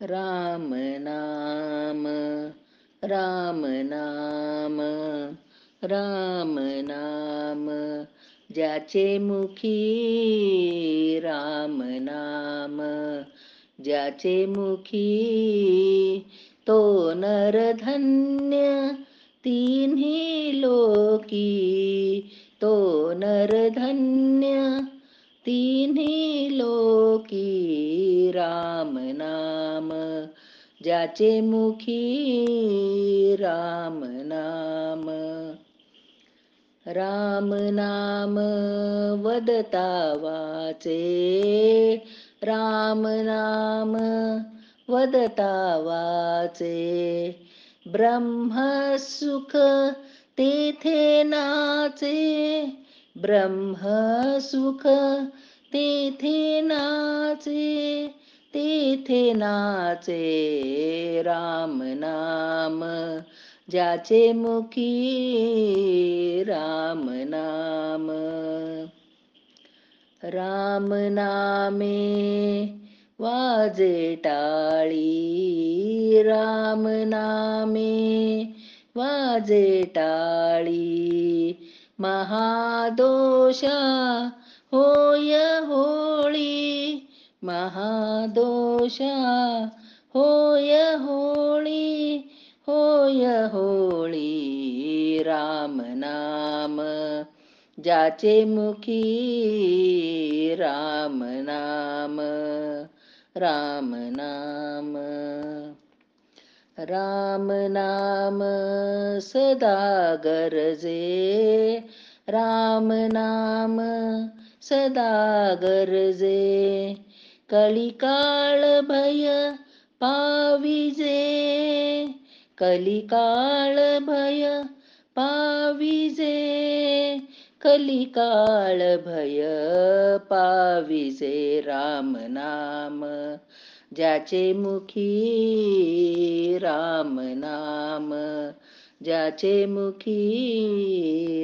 राम नाम राम नाम राम नाम ज्याचे मुखी राम नाम ज्याचे मुखी तो नरधन्य तिन्ही लोकी तो नर ज्याचे मुखी राम नाम. राम नाम वदता वाचे. राम नाम वदता वाचे. ब्रह्मसुख तेथे नाचे. ब्रह्मसुख तेथे नाचे. तेथे नाचे राम नाम ज्याचे मुखी राम नाम. राम नामे वाजे टाळी राम नामे वाजे टाळी. महादोषा होय हो महादोषा होय होळी होय होळी राम नाम. ज्याचे मुखी राम नाम राम नाम. राम नाम सदा गरजे राम नाम सदा गरजे. कलिकाळ भय पाविजे कलिकाळ भय पाविजे कलिकाळ भय पाविजे राम नाम ज्याचे मुखी राम नाम ज्याचे मुखी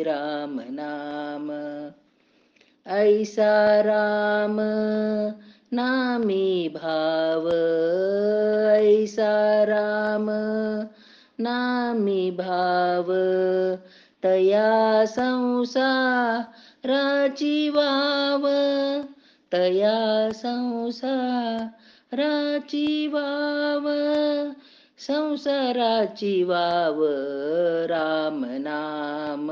राम नाम. ऐसा राम नामी भाव ऐसा राम। नामी भाव तया संसाराची वाव। तया संसाराची वाव संसाराची वाव राम नाम।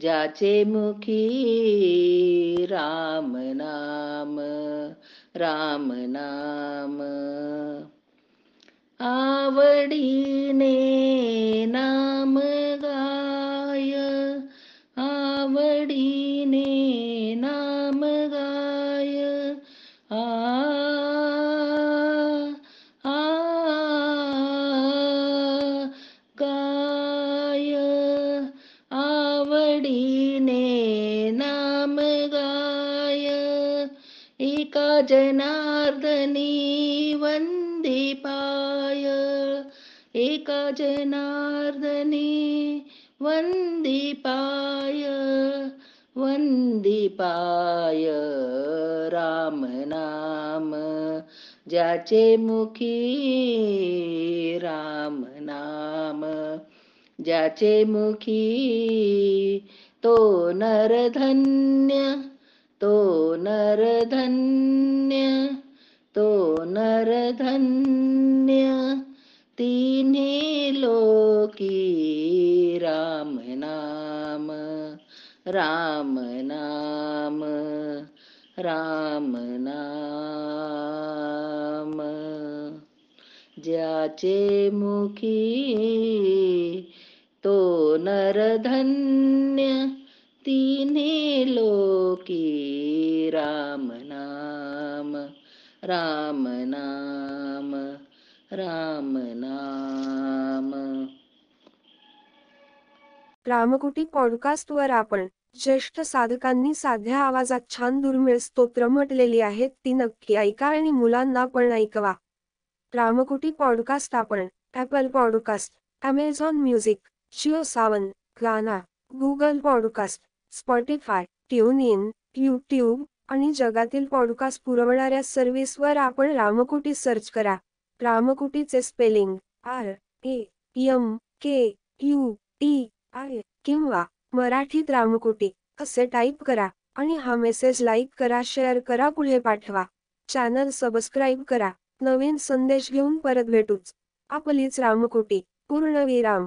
ज्याचे मुखी राम नाम। राम नाम. आवडीने नाम गाय. आवडीने नाम गाय. आ गाय. आवडी एका जनार्दनी वंदीपाय एका जनार्दनी वंदीपाय वंदीपाय राम नाम। ज्याचे मुखी राम नाम। ज्याचे मुखी तो नरधन्य तो नरधन्य। परधन्य तिन्ही लोकी राम नाम राम नाम राम नाम. ज्याचे मुखी तो नरधन्य तिन्ही लोक राम नाम राम नाम. रामकुटी पॉडकास्टवर आपण ज्येष्ठ साधकांनी साध्या आवाजात छान दुर्मिळ स्तोत्र म्हटलेली आहेत ती नक्की ऐका आणि मुलांना पण ऐकवा. रामकुटी पॉडकास्ट आपण Apple podcast Amazon music Jio Saavn Gaana Google podcast Spotify tune in YouTube आणि जगातील पॉडकास्ट पुरवणाऱ्या सर्व्हिसवर आपण रामकुटी सर्च करा. रामकुटीचे spelling R A M K U T I किंवा मराठीत रामकुटी असे टाईप करा आणि हा मेसेज लाईक करा शेअर करा पुढे पाठवा. चॅनल सबस्क्राईब करा. नवीन संदेश घेऊन परत भेटूच. आपलीच रामकुटी पूर्णविराम